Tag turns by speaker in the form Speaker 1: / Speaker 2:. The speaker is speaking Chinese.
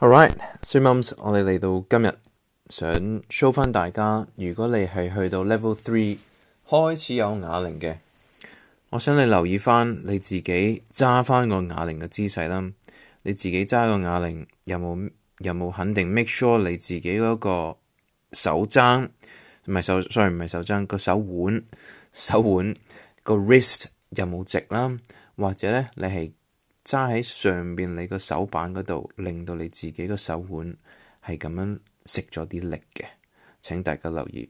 Speaker 1: a l l r i g h t s i Moms，我哋嚟到今日想 show 翻大家，如果你系去到 Level Three 开始有哑铃嘅，我想你留意翻你自己揸翻个哑铃嘅姿势啦。你自己揸个哑铃有冇有冇肯定 make sure 你自己嗰个手踭唔系手，sorry 唔系手踭个手腕手腕个 wrist 有冇直啦？或者咧你系？揸喺上边你个手板嗰度，令到你自己个手腕系咁样食咗啲力嘅。请大家留意。